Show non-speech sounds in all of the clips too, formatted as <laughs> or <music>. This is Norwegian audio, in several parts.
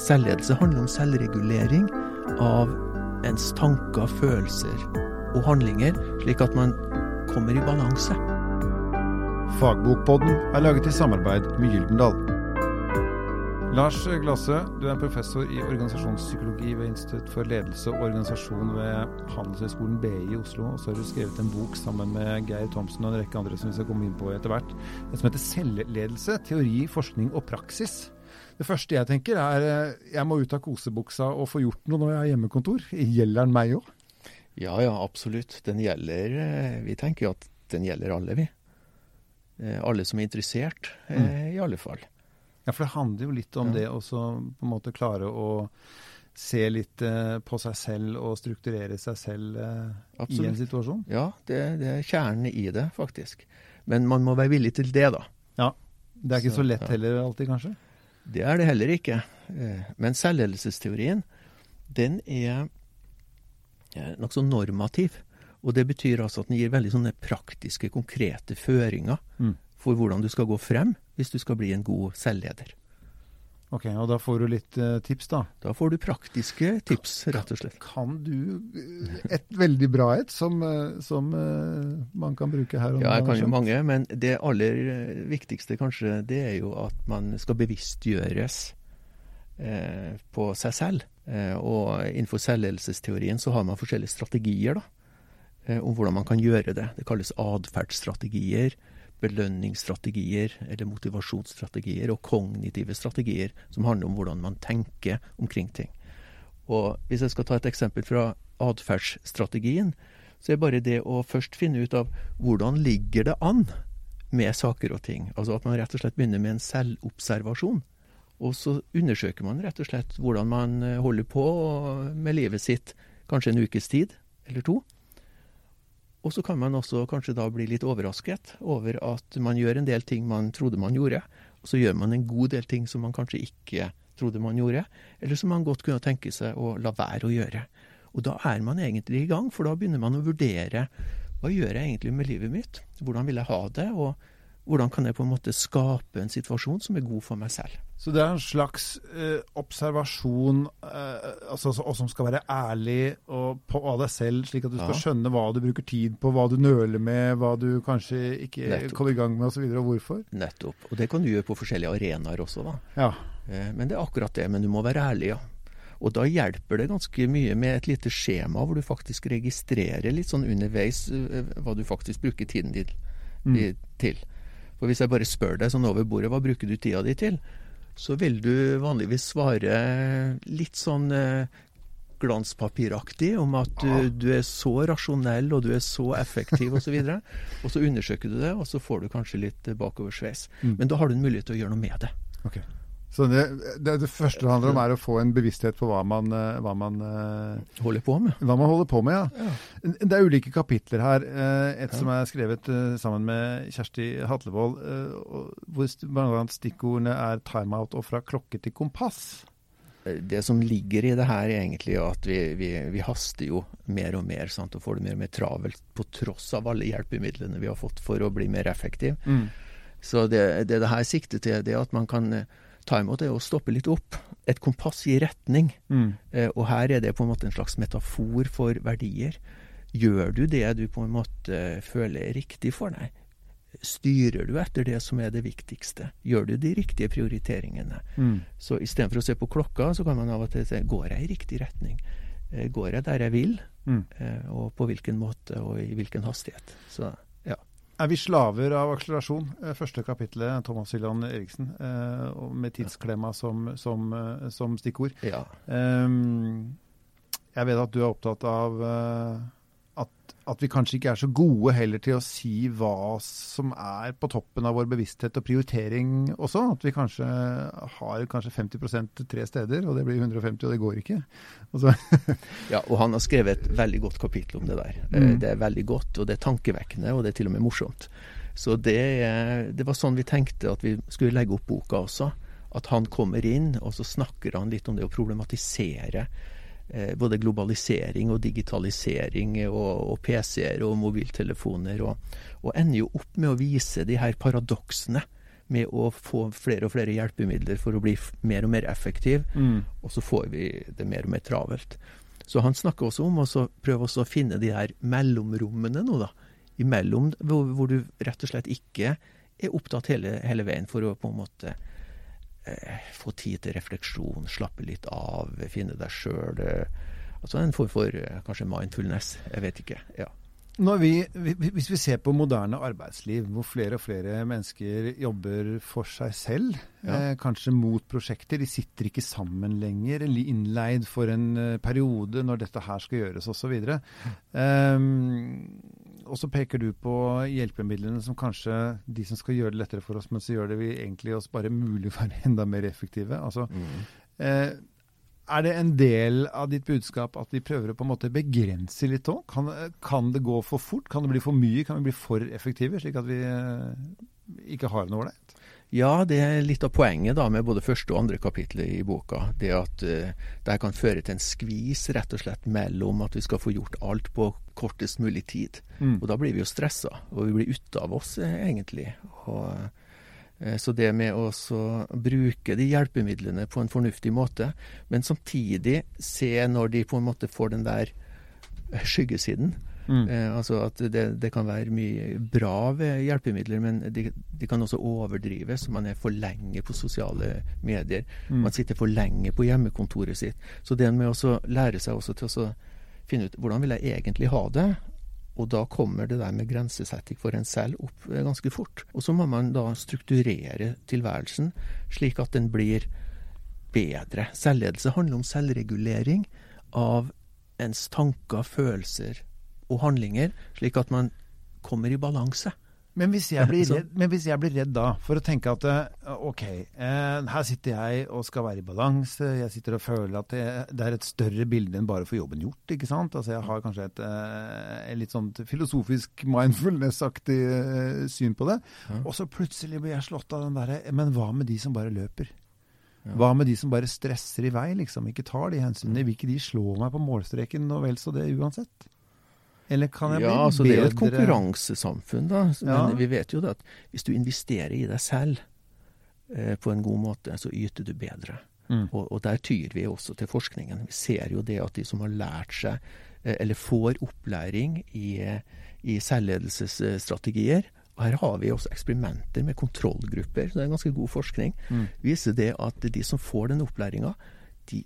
Selvledelse handler om selvregulering av ens tanker, følelser og handlinger, slik at man kommer i balanse. Fagbokpodden er laget i samarbeid med Gyldendal. Lars Glasse, du er professor i organisasjonspsykologi ved Institutt for ledelse og organisasjon ved Handelshøyskolen BI i Oslo. Og så har du skrevet en bok sammen med Geir Thomsen og en rekke andre som vi skal komme inn på etter hvert. Som heter Selvledelse teori, forskning og praksis. Det første jeg tenker er jeg må ut av kosebuksa og få gjort noe når jeg har hjemmekontor. Gjelder den meg òg? Ja, ja, absolutt. Den gjelder Vi tenker jo at den gjelder alle, vi. Alle som er interessert, mm. i alle fall. Ja, for det handler jo litt om ja. det å på en måte klare å se litt eh, på seg selv og strukturere seg selv absolutt. i en situasjon. Ja, det, det, er kjernen i det, faktisk. Men man må være villig til det, da. Ja. Det er ikke så, så lett heller alltid, kanskje? Det er det heller ikke. Eh, men selvledelsesteorien, den er eh, nokså normativ. Og det betyr altså at den gir veldig sånne praktiske, konkrete føringer mm. for hvordan du skal gå frem hvis du skal bli en god selvleder. Ok, og da får du litt uh, tips, da? Da får du praktiske tips, rett og slett. Kan du et veldig bra et som, som uh, man kan bruke her? ja, jeg kan jo mange, men det aller viktigste kanskje, det er jo at man skal bevisstgjøres eh, på seg selv. og innenfor selvledelsesteorien så har man forskjellige strategier da, om hvordan man kan gjøre det. Det kalles atferdsstrategier belønningsstrategier eller motivasjonsstrategier og kognitive strategier som handler om hvordan man tenker omkring ting. Og Hvis jeg skal ta et eksempel fra atferdsstrategien, så er bare det å først finne ut av hvordan ligger det an med saker og ting. Altså at man rett og slett begynner med en selvobservasjon. Og så undersøker man rett og slett hvordan man holder på med livet sitt kanskje en ukes tid eller to. Og så kan man også kanskje da bli litt overrasket over at man gjør en del ting man trodde man gjorde, og så gjør man en god del ting som man kanskje ikke trodde man gjorde, eller som man godt kunne tenke seg å la være å gjøre. Og da er man egentlig i gang, for da begynner man å vurdere hva gjør jeg egentlig med livet mitt, hvordan vil jeg ha det, og hvordan kan jeg på en måte skape en situasjon som er god for meg selv. Så det er en slags eh, observasjon eh, altså, og som skal være ærlig og på av deg selv, slik at du skal skjønne hva du bruker tid på, hva du nøler med, hva du kanskje ikke Nettopp. kommer i gang med osv., og, og hvorfor. Nettopp. Og det kan du gjøre på forskjellige arenaer også, da. Ja. Eh, men det er akkurat det. Men du må være ærlig, ja. Og da hjelper det ganske mye med et lite skjema hvor du faktisk registrerer litt sånn underveis eh, hva du faktisk bruker tiden din mm. til. For hvis jeg bare spør deg sånn over bordet, hva bruker du tida di til? Så vil du vanligvis svare litt sånn eh, glanspapiraktig om at du, du, er så rasjonell og du er så effektiv osv. Og, så <laughs> og så undersøker du det, og så får du kanskje litt bakoversveis. Mm. Men da har du en mulighet til å gjøre noe med det. Okay. Så det, det, det, første det handler om, er å få en bevissthet på hva man, eh, hva man eh, Holder på med. Hva man holder på med, ja. ja. Det er ulike kapitler her. Eh, et ja. som er skrevet sammen med Kjersti Hatlevold, hvor bl.a. stikkordene er timeout og fra klokke til kompass. Det som ligger i det her, er egentlig at vi, vi, vi haster jo mer og mer sant, og får det mer og mer travelt på tross av alle hjelpemidlene vi har fått for å bli mer effektiv. Mm. Så det, det det her sikter til, det er at man kan Timeout er å stoppe litt opp. Et kompass gir retning. Mm. Eh, og her er det på en måte en slags metafor for verdier. Gjør du det du på en måte føler er riktig for deg? Styrer du etter det som er det viktigste? Gjør du de riktige prioriteringene? Mm. Så istedenfor å se på klokka, så kan man av og til se går jeg i riktig retning. Eh, går jeg der jeg vil? Mm. Eh, og på hvilken måte og i hvilken hastighet? Så er vi slaver av akselerasjon? Eh, første kapittelet, Thomas Hylland Eriksen, eh, med tidsklemma som, som, eh, som stikkord. Ja. Jeg vet at du er opptatt av at vi kanskje ikke er så gode heller til å si hva som er på toppen av vår bevissthet og prioritering også. At vi kanskje har kanskje 50% tre steder, og det blir 150, og det går ikke. <laughs> Ja, og han har skrevet et veldig godt kapittel om det der. Eh, mm. Det er veldig godt, og det er tankevekkende, og det er til og med morsomt. Så det, det var sånn vi tenkte at vi skulle legge opp boka også. At han kommer inn, og så snakker han litt om det å problematisere Eh, både globalisering og digitalisering og, og PC-er og mobiltelefoner. Og, og, ender jo opp med å vise de her paradoksene med å få flere og flere hjelpemidler for å bli mer og mer effektiv, Mm. og så får vi det mer og mer travelt. Så han snakker også om å prøve å finne de her mellomrommene nå, da. Imellom hvor, hvor du rett og slett ikke er opptatt hele, hele veien for å på en måte eh, få tid til refleksjon, slappe litt av, finne deg sjøl. Altså en form for eh, kanskje mindfulness. Jeg vet ikke. ja. Når vi, vi- hvis vi ser på moderne arbeidsliv, hvor flere og flere mennesker jobber for seg selv, Ja. eh, kanskje mot prosjekter, de sitter ikke sammen lenger, eller innleid for en eh, periode når dette her skal gjøres osv. Um, og så peker du på hjelpemidlene som kanskje de som skal gjøre det lettere for oss, men så gjør det vi egentlig oss bare mulig å være enda mer effektive. Altså, Eh, er det en del av ditt budskap at vi prøver å på en måte begrense litt òg? Kan, kan det gå for fort? Kan det bli for mye? Kan vi bli for effektive, slik at vi eh, ikke har noe ålreit? Ja, det er litt av poenget da med både første og andre kapitlet i boka. Det at uh, det kan føre til en skvis rett og slett mellom at vi skal få gjort alt på kortest mulig tid. Mm. Og da blir vi jo stressa, og vi blir ute av oss eh, egentlig. Og, uh, så det med å så bruke de hjelpemidlene på en fornuftig måte, men samtidig se når de på en måte får den der skyggesiden. Mm. Eh, altså at det, det kan være mye bra ved hjelpemidler, men de, de kan også overdrives. Man er for lenge på sosiale medier. Mm. Man sitter for lenge på hjemmekontoret sitt. Så det med å lære seg også til å finne ut hvordan vil jeg egentlig ha det, og da kommer det der med grensesetting for en selv opp eh, ganske fort. Og så må man da strukturere tilværelsen slik at den blir bedre. Selvledelse handler om selvregulering av ens tanker, følelser og handlinger, slik at man kommer i balanse. Men hvis, <laughs> redd, men hvis jeg blir redd da, for å tenke at eh, ok, eh, her sitter jeg og skal være i balanse, jeg sitter og føler at det, er et større bilde enn bare å få jobben gjort, ikke sant? Altså jeg har kanskje et, eh, et litt sånn filosofisk mindfulness-aktig eh, syn på det. Ja. Og så plutselig blir jeg slått av den derre, men hva med de som bare løper? Ja. Hva med de som bare stresser i vei, liksom, ikke tar de hensynene? Vil ikke de slå meg på målstreken og vel så det uansett? Eller kan jeg Ja, bli altså det er jo et konkurransesamfunn, da. Men vi vet jo det at hvis du investerer i deg selv eh, på en god måte, så yter du bedre. Mm. Og, og der tyr vi også til forskningen. Vi ser jo det at de som har lært seg, eh, eller får opplæring i, eh, i selvledelsesstrategier og Her har vi også eksperimenter med kontrollgrupper, så det er ganske god forskning. Mm. viser det at de som får den opplæringa, de,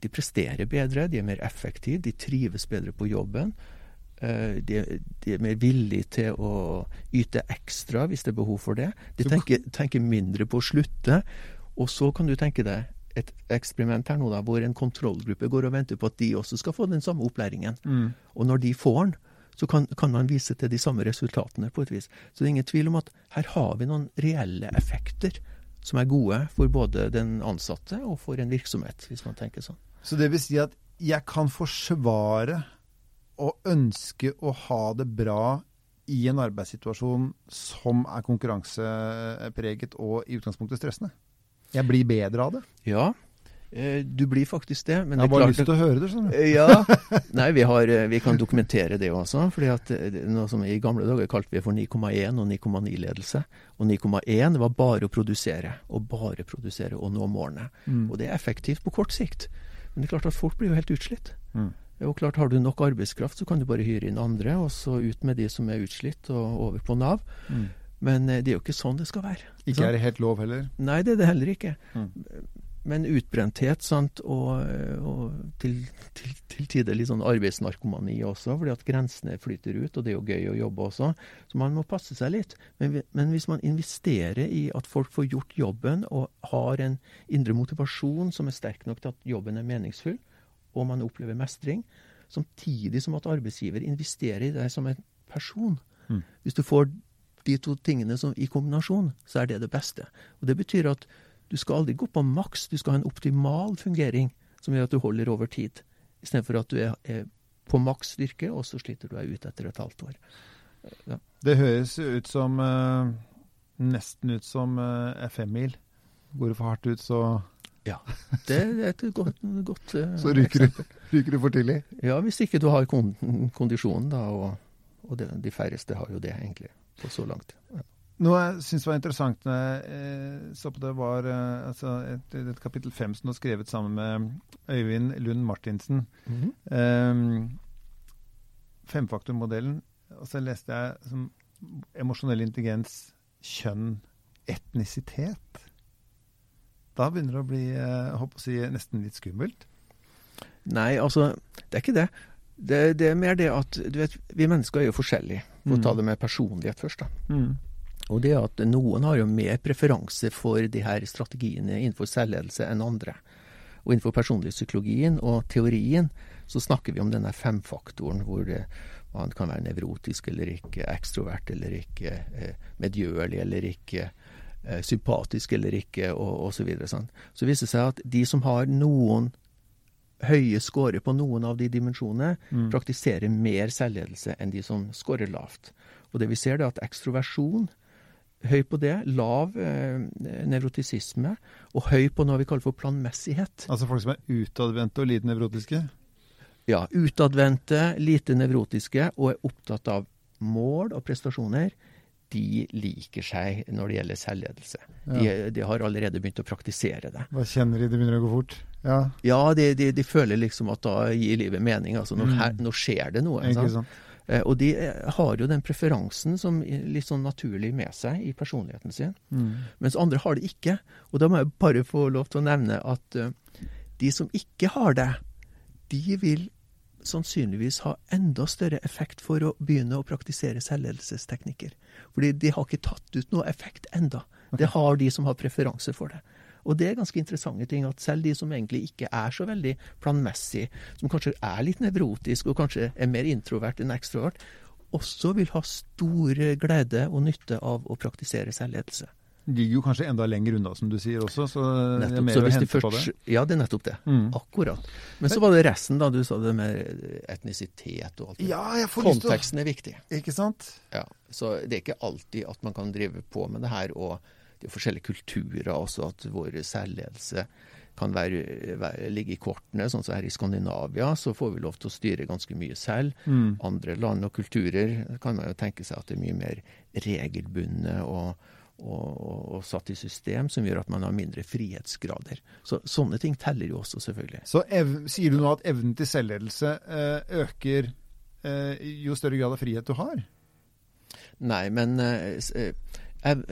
de presterer bedre, de er mer effektive, de trives bedre på jobben. Eh, De, de er mer villige til å yte ekstra hvis det er behov for det. De tenker, tenker mindre på å slutte. Og så kan du tenke deg et eksperiment her nå da, hvor en kontrollgruppe går og venter på at de også skal få den samme opplæringen. Mm. Og når de får den, så kan, kan man vise til de samme resultatene på et vis. Så det er ingen tvil om at her har vi noen reelle effekter som er gode for både den ansatte og for en virksomhet, hvis man tenker sånn. Så det vil si at jeg kan forsvare og ønske å ha det bra i en arbeidssituasjon som er konkurransepreget og i utgangspunktet stressende. Jeg blir bedre av det. Ja, eh, du blir faktisk det. Men Jeg har bare lyst til å høre det. Sånn. Ja. <laughs> Nei, vi, har, eh, vi kan dokumentere det også. fordi at eh, noe som i gamle dager kalte vi for 9,1 og 9,9-ledelse. Og 9,1 var bare å produsere, og bare produsere og nå målene. Mm. Og det er effektivt på kort sikt. Men det er klart at folk blir jo helt utslitt. Mm. Og klart Har du nok arbeidskraft, så kan du bare hyre inn andre, og så ut med de som er utslitt, og over på Nav. Mm. Men eh, det er jo ikke sånn det skal være. Ikke er det helt lov heller. Nei, det er det heller ikke. Mm. Men utbrenthet sant, og, og til, til, til tider litt sånn arbeidsnarkomani også, fordi at grensene flyter ut, og det er jo gøy å jobbe også. Så man må passe seg litt. Men, men hvis man investerer i at folk får gjort jobben, og har en indre motivasjon som er sterk nok til at jobben er meningsfull, og man opplever mestring, samtidig som at arbeidsgiver investerer i deg som en person. Mm. Hvis du får de to tingene som, i kombinasjon, så er det det beste. Og Det betyr at du skal aldri gå på maks, du skal ha en optimal fungering som gjør at du holder over tid. Istedenfor at du er, er på maks styrke, og så sliter du deg ut etter et halvt år. Ja. Det høres ut som uh, Nesten ut som uh, femmil. Går du for hardt ut, så, ja. <laughs> Det er et godt, godt eh, så ryker, du, ryker du for tidlig. Ja, hvis ikke du har kondisjonen, da. Og, og det, de færreste har jo det, egentlig, på så langt. Ja. Noe jeg syns var interessant når jeg eh, så på det, var eh, altså et, et, kapittel fem som du har skrevet sammen med Øyvind Lund Martinsen. Mm -hmm. um, femfaktormodellen. Og så leste jeg som emosjonell intelligens, kjønn, etnisitet. Da begynner det å bli jeg håper å si, nesten litt skummelt. Nei, altså, det er ikke det. Det, det er mer det at du vet, vi mennesker er jo forskjellige. For mm. å ta det med personlighet først. da. Mm. Og det at Noen har jo mer preferanse for de her strategiene innenfor selvledelse enn andre. Og Innenfor personlig psykologien og teorien så snakker vi om denne femfaktoren, hvor det, man kan være nevrotisk eller ikke, ekstrovert eller ikke, eh, medgjørlig eller ikke, eh, sympatisk eller ikke, og osv. Så, videre, sånn. så viser det seg at de som har noen høye scorer på noen av de dimensjonene, mm. praktiserer mer selvledelse enn de som scorer lavt. Og det vi ser, er at ekstroversjon høy på det. Lav eh, nevrotisisme. Og høy på noe vi kaller for planmessighet. Altså folk som er utadvendte og lite nevrotiske? Ja. Utadvendte, lite nevrotiske og er opptatt av mål og prestasjoner. De liker seg når det gjelder selvledelse. Ja. De, de, har allerede begynt å praktisere det. Hva kjenner de? Det begynner å gå fort? Ja, ja de, de, de, føler liksom at da gir livet mening. Altså, nå, mm. nå skjer det noe. Ikke sant? Eh, og de eh, har jo den preferansen som litt sånn naturlig med seg i personligheten sin. Mm. Mens andre har det ikke. Og da må jeg bare få lov til å nevne at uh, de som ikke har det, de vil sannsynligvis ha enda større effekt for å begynne å praktisere selvledelsesteknikker. Fordi de har ikke tatt ut noe effekt enda. Det har de som har preferanse for det. Og det er ganske interessante ting at selv de som egentlig ikke er så veldig planmessig, som kanskje er litt nevrotisk og kanskje er mer introvert enn ekstrovert, også vil ha stor glede og nytte av å praktisere selvledelse. De ligger jo kanskje enda lenger unna, som du sier også. så nettopp, det er mer å hente først, på det. Ja, det er nettopp det. Mm. Akkurat. Men så var det resten, da. Du sa det med etnisitet og alt det. Ja, jeg får Konteksten er viktig. Ikke sant? Ja, Så det er ikke alltid at man kan drive på med det her og det er forskjellige kulturer også, at vår særledelse kan være, være, ligge i kortene. Sånn som her i Skandinavia, så får vi lov til å styre ganske mye selv. Mm. Andre land og kulturer kan man jo tenke seg at det er mye mer regelbundet og, og, og, satt i system, som gjør at man har mindre frihetsgrader. Så Sånne ting teller jo også, selvfølgelig. Så ev, sier du nå at evnen til selvledelse eh, øker eh, jo større grad av frihet du har? Nei, men eh, ev,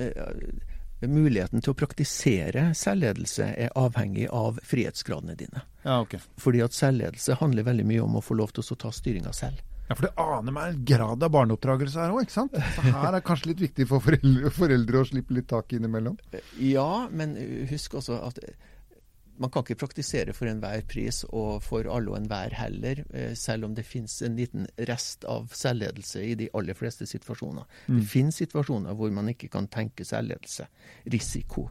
muligheten til å praktisere selvledelse er avhengig av frihetsgradene dine. Ja, ok. Fordi at selvledelse handler veldig mye om å få lov til å ta styringa selv. Ja, For det aner meg en grad av barneoppdragelse her òg, ikke sant? Så her er kanskje litt viktig for foreldre, foreldre å slippe litt tak innimellom? Ja, men husk også at man kan ikke praktisere for enhver pris og for alle og enhver heller, eh, selv om det finnes en liten rest av selvledelse i de aller fleste situasjoner. Mm. Det finnes situasjoner hvor man ikke kan tenke selvledelse. Risiko.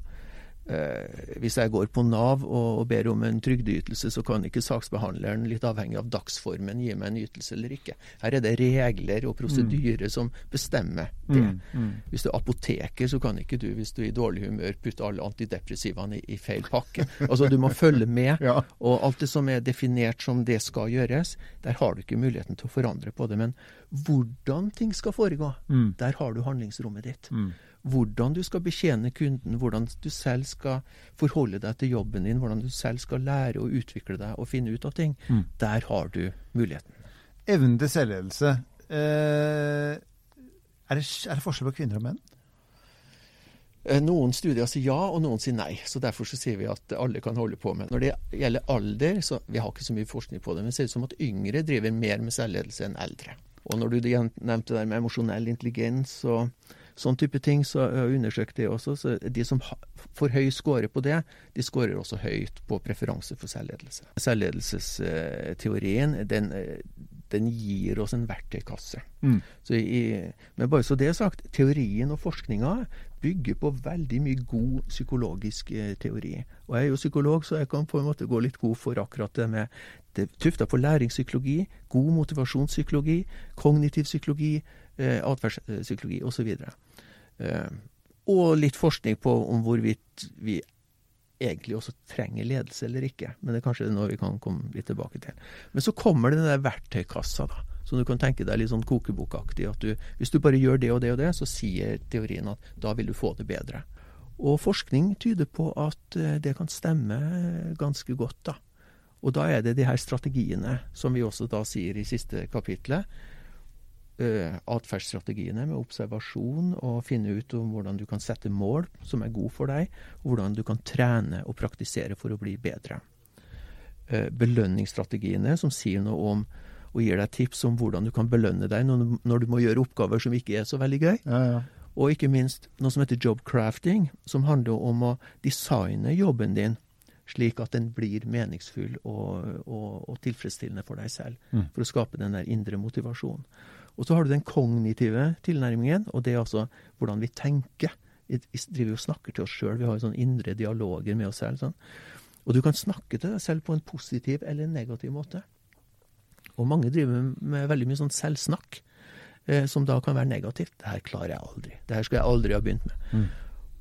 Eh, hvis jeg går på Nav og, og ber om en trygdeytelse, så kan ikke saksbehandleren, litt avhengig av dagsformen, gi meg en ytelse eller ikke. Her er det regler og prosedyrer mm. som bestemmer det. Mm. Mm. Hvis du er apoteker, så kan ikke du, hvis du er i dårlig humør, putte alle antidepressivene i, i feil pakke. Altså, du må følge med. <laughs> ja. Og alt det som er definert som det skal gjøres, der har du ikke muligheten til å forandre på det. Men hvordan ting skal foregå, mm. der har du handlingsrommet ditt. Mm hvordan du skal betjene kunden, hvordan du selv skal forholde deg til jobben din, hvordan du selv skal lære å utvikle deg og finne ut av ting. Mm. Der har du muligheten. Evnen til selvledelse. Eh, er, det, er det forskjell på kvinner og menn? Eh, noen studier sier ja, og noen sier nei. så Derfor så sier vi at alle kan holde på med Når det gjelder alder, så vi har ikke så mye forskning på det, men det ser ut som at yngre driver mer med selvledelse enn eldre. Og når du nevnte det med emosjonell intelligens og sånn type ting, så jeg har undersøkt det også. så De som får høy score på det, de scorer også høyt på preferanse for selvledelse. Selvledelsesteorien den, den gir oss en verktøykasse. Mm. Så i, men bare så det er sagt, teorien og forskninga bygger på veldig mye god psykologisk eh, teori. Og jeg er jo psykolog, så jeg kan på en måte gå litt god for akkurat det med det tufta på læringspsykologi, god motivasjonspsykologi, kognitiv psykologi, eh, atferdspsykologi osv. Eh, og litt forskning på om hvorvidt vi egentlig også trenger ledelse eller ikke. Men det er kanskje noe vi kan komme litt tilbake til. Men så kommer den der verktøykassa, da, Så du kan tenke deg litt sånn kokebokaktig at du, hvis du bare gjør det og det og det, så sier teorien at da vil du få det bedre. Og forskning tyder på at eh, det kan stemme ganske godt, da. Og da er det de her strategiene, som vi også da sier i siste kapitlet. Uh, Atferdsstrategiene med observasjon og finne ut om hvordan du kan sette mål som er gode for deg, og hvordan du kan trene og praktisere for å bli bedre. Uh, belønningsstrategiene som sier noe om og gir deg tips om hvordan du kan belønne deg når, når du må gjøre oppgaver som ikke er så veldig gøy. Ja, ja. Og ikke minst noe som heter job crafting, som handler om å designe jobben din slik at den blir meningsfull og, og, og tilfredsstillende for deg selv. Mm. For å skape den der indre motivasjonen. Og så har du den kognitive tilnærmingen, og det er altså hvordan vi tenker. Vi driver og snakker til oss sjøl. Vi har jo sånne indre dialoger med oss selv. Sånn. Og du kan snakke til deg selv på en positiv eller negativ måte. Og mange driver med veldig mye sånn selvsnakk, eh, som da kan være negativt. 'Det her klarer jeg aldri. Det her skulle jeg aldri ha begynt med.' Mm.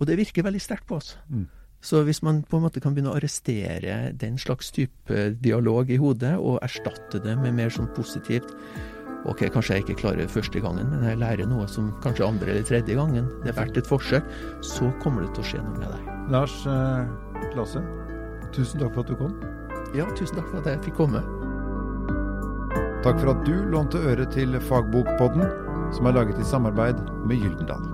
Og det virker veldig sterkt på oss. Mm. Så hvis man på en måte kan begynne å arrestere den slags type dialog i hodet, og erstatte det med mer sånn positivt Ok, kanskje jeg ikke klarer det første gangen, men jeg lærer noe som kanskje andre eller tredje gangen. Det er verdt et forsøk. Så kommer det til å skje noe med deg. Lars eh, Klasse, tusen takk for at du kom. Ja, tusen takk for at jeg fikk komme. Takk for at du lånte øre til Fagbokpodden, som er laget i samarbeid med Gyldendal.